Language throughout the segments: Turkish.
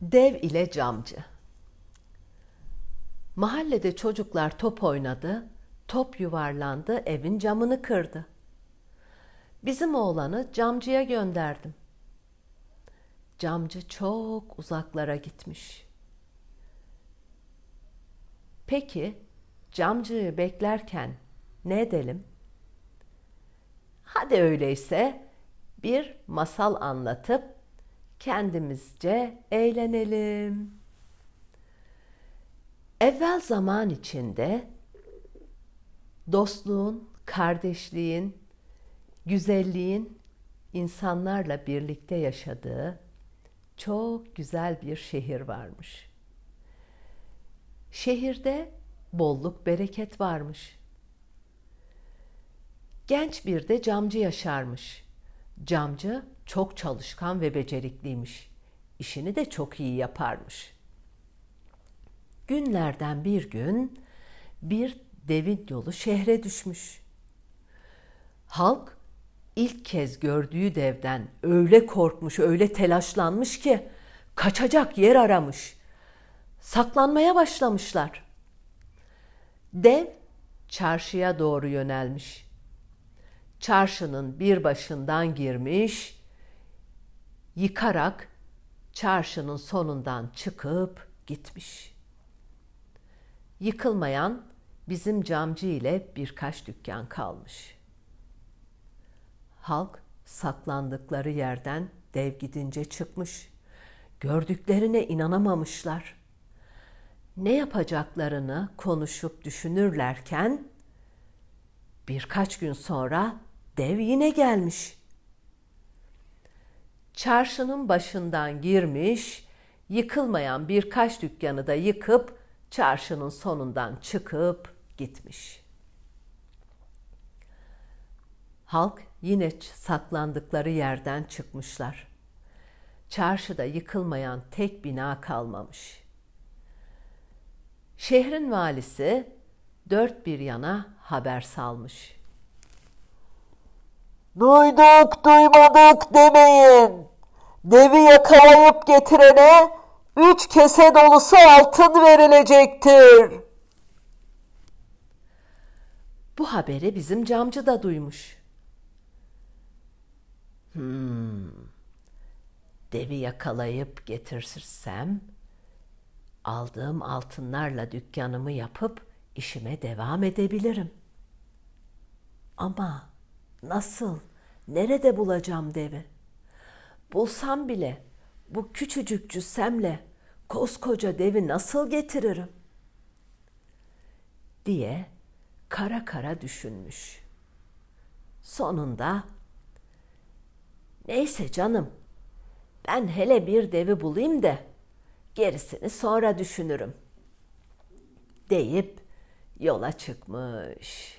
Dev ile camcı. Mahallede çocuklar top oynadı. Top yuvarlandı, evin camını kırdı. Bizim oğlanı camcıya gönderdim. Camcı çok uzaklara gitmiş. Peki camcıyı beklerken ne edelim? Hadi öyleyse bir masal anlatıp kendimizce eğlenelim. Evvel zaman içinde dostluğun, kardeşliğin, güzelliğin insanlarla birlikte yaşadığı çok güzel bir şehir varmış. Şehirde bolluk bereket varmış. Genç bir de camcı yaşarmış. Camcı çok çalışkan ve becerikliymiş. İşini de çok iyi yaparmış. Günlerden bir gün bir devin yolu şehre düşmüş. Halk ilk kez gördüğü devden öyle korkmuş, öyle telaşlanmış ki kaçacak yer aramış. Saklanmaya başlamışlar. Dev çarşıya doğru yönelmiş. Çarşının bir başından girmiş, yıkarak çarşının sonundan çıkıp gitmiş. Yıkılmayan bizim camcı ile birkaç dükkan kalmış. Halk saklandıkları yerden dev gidince çıkmış. Gördüklerine inanamamışlar. Ne yapacaklarını konuşup düşünürlerken birkaç gün sonra dev yine gelmiş. Çarşının başından girmiş, yıkılmayan birkaç dükkanı da yıkıp çarşının sonundan çıkıp gitmiş. Halk yine saklandıkları yerden çıkmışlar. Çarşıda yıkılmayan tek bina kalmamış. Şehrin valisi dört bir yana haber salmış. Duyduk duymadık demeyin. Devi yakalayıp getirene üç kese dolusu altın verilecektir. Bu haberi bizim camcı da duymuş. Hmm. Devi yakalayıp getirsem aldığım altınlarla dükkanımı yapıp işime devam edebilirim. Ama nasıl, nerede bulacağım devi? Bulsam bile bu küçücük cüssemle koskoca devi nasıl getiririm? diye kara kara düşünmüş. Sonunda neyse canım ben hele bir devi bulayım da gerisini sonra düşünürüm deyip yola çıkmış.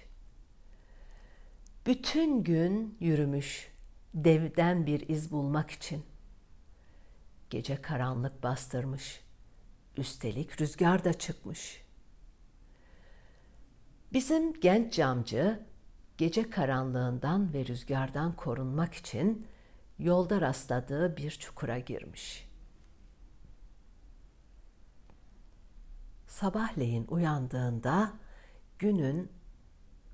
Bütün gün yürümüş devden bir iz bulmak için. Gece karanlık bastırmış. Üstelik rüzgar da çıkmış. Bizim genç camcı gece karanlığından ve rüzgardan korunmak için yolda rastladığı bir çukura girmiş. Sabahleyin uyandığında günün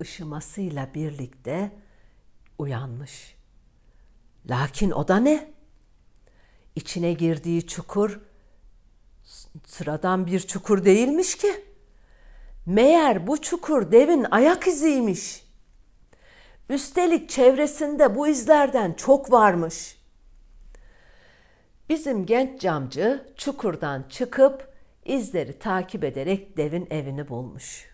ışımasıyla birlikte uyanmış. Lakin o da ne? İçine girdiği çukur sıradan bir çukur değilmiş ki. Meğer bu çukur devin ayak iziymiş. Üstelik çevresinde bu izlerden çok varmış. Bizim genç camcı çukurdan çıkıp izleri takip ederek devin evini bulmuş.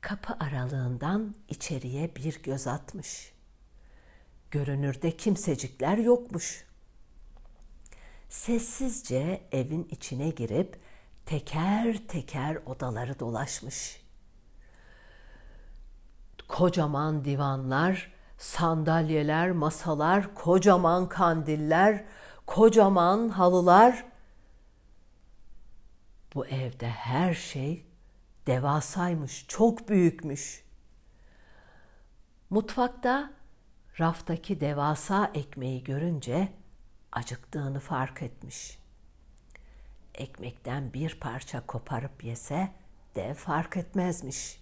Kapı aralığından içeriye bir göz atmış. Görünürde kimsecikler yokmuş. Sessizce evin içine girip teker teker odaları dolaşmış. Kocaman divanlar, sandalyeler, masalar, kocaman kandiller, kocaman halılar. Bu evde her şey devasaymış, çok büyükmüş. Mutfakta raftaki devasa ekmeği görünce acıktığını fark etmiş. ekmekten bir parça koparıp yese dev fark etmezmiş.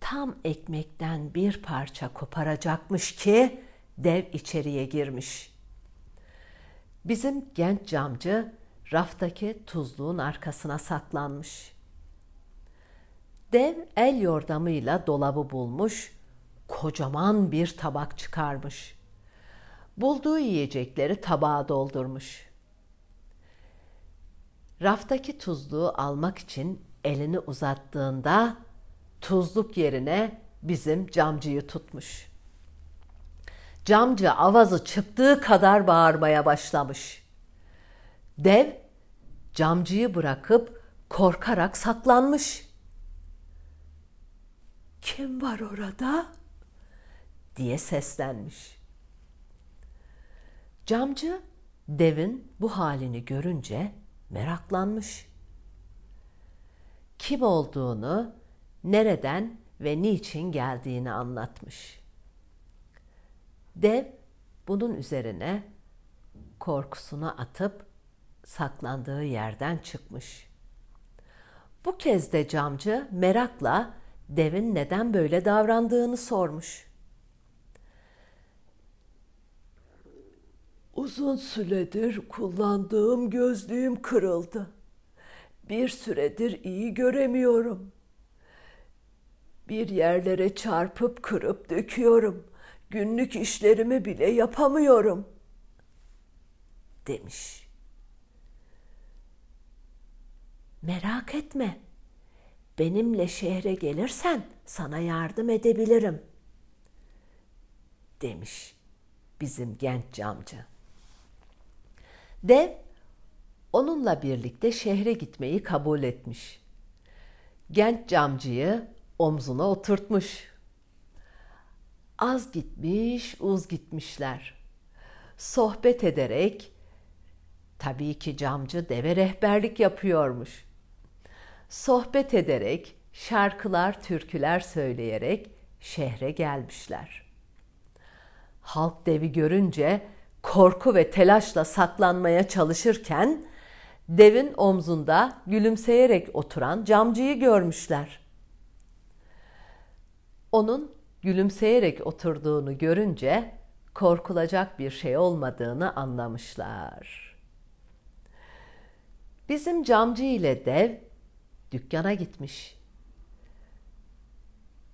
Tam ekmekten bir parça koparacakmış ki dev içeriye girmiş. Bizim genç camcı raftaki tuzluğun arkasına saklanmış. Dev el yordamıyla dolabı bulmuş, kocaman bir tabak çıkarmış. Bulduğu yiyecekleri tabağa doldurmuş. Raftaki tuzluğu almak için elini uzattığında tuzluk yerine bizim camcıyı tutmuş. Camcı avazı çıktığı kadar bağırmaya başlamış. Dev camcıyı bırakıp korkarak saklanmış. Kim var orada? diye seslenmiş. Camcı devin bu halini görünce meraklanmış. Kim olduğunu, nereden ve niçin geldiğini anlatmış. Dev bunun üzerine korkusunu atıp saklandığı yerden çıkmış. Bu kez de camcı merakla devin neden böyle davrandığını sormuş. Uzun süredir kullandığım gözlüğüm kırıldı. Bir süredir iyi göremiyorum. Bir yerlere çarpıp kırıp döküyorum. Günlük işlerimi bile yapamıyorum." demiş. Merak etme. Benimle şehre gelirsen sana yardım edebilirim." demiş bizim genç camcı. Dev onunla birlikte şehre gitmeyi kabul etmiş. Genç camcıyı omzuna oturtmuş. Az gitmiş, uz gitmişler. Sohbet ederek, tabii ki camcı deve rehberlik yapıyormuş. Sohbet ederek, şarkılar, türküler söyleyerek şehre gelmişler. Halk devi görünce korku ve telaşla saklanmaya çalışırken devin omzunda gülümseyerek oturan camcıyı görmüşler. Onun gülümseyerek oturduğunu görünce korkulacak bir şey olmadığını anlamışlar. Bizim camcı ile dev dükkana gitmiş.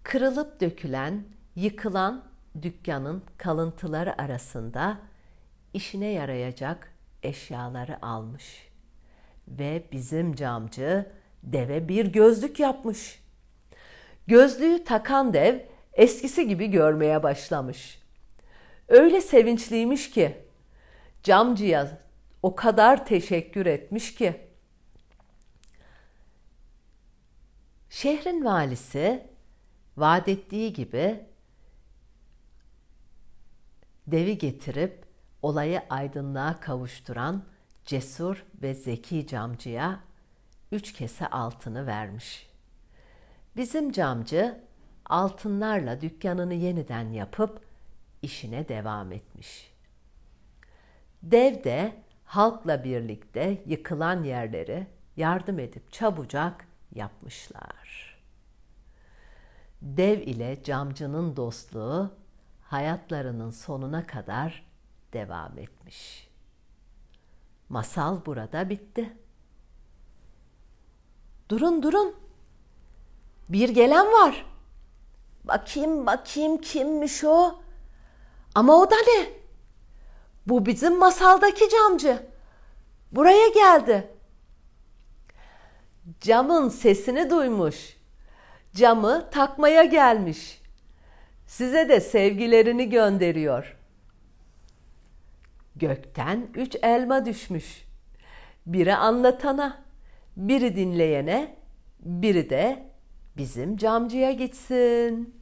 Kırılıp dökülen, yıkılan dükkanın kalıntıları arasında işine yarayacak eşyaları almış. Ve bizim camcı deve bir gözlük yapmış. Gözlüğü takan dev eskisi gibi görmeye başlamış. Öyle sevinçliymiş ki camcıya o kadar teşekkür etmiş ki şehrin valisi vaat ettiği gibi devi getirip olayı aydınlığa kavuşturan cesur ve zeki camcıya üç kese altını vermiş. Bizim camcı altınlarla dükkanını yeniden yapıp işine devam etmiş. Dev de halkla birlikte yıkılan yerleri yardım edip çabucak yapmışlar. Dev ile camcının dostluğu hayatlarının sonuna kadar devam etmiş. Masal burada bitti. Durun durun. Bir gelen var. Bakayım bakayım kimmiş o? Ama o da ne? Bu bizim masaldaki camcı. Buraya geldi. Camın sesini duymuş. Camı takmaya gelmiş. Size de sevgilerini gönderiyor. Gökten üç elma düşmüş. Biri anlatana, biri dinleyene, biri de bizim camcıya gitsin.''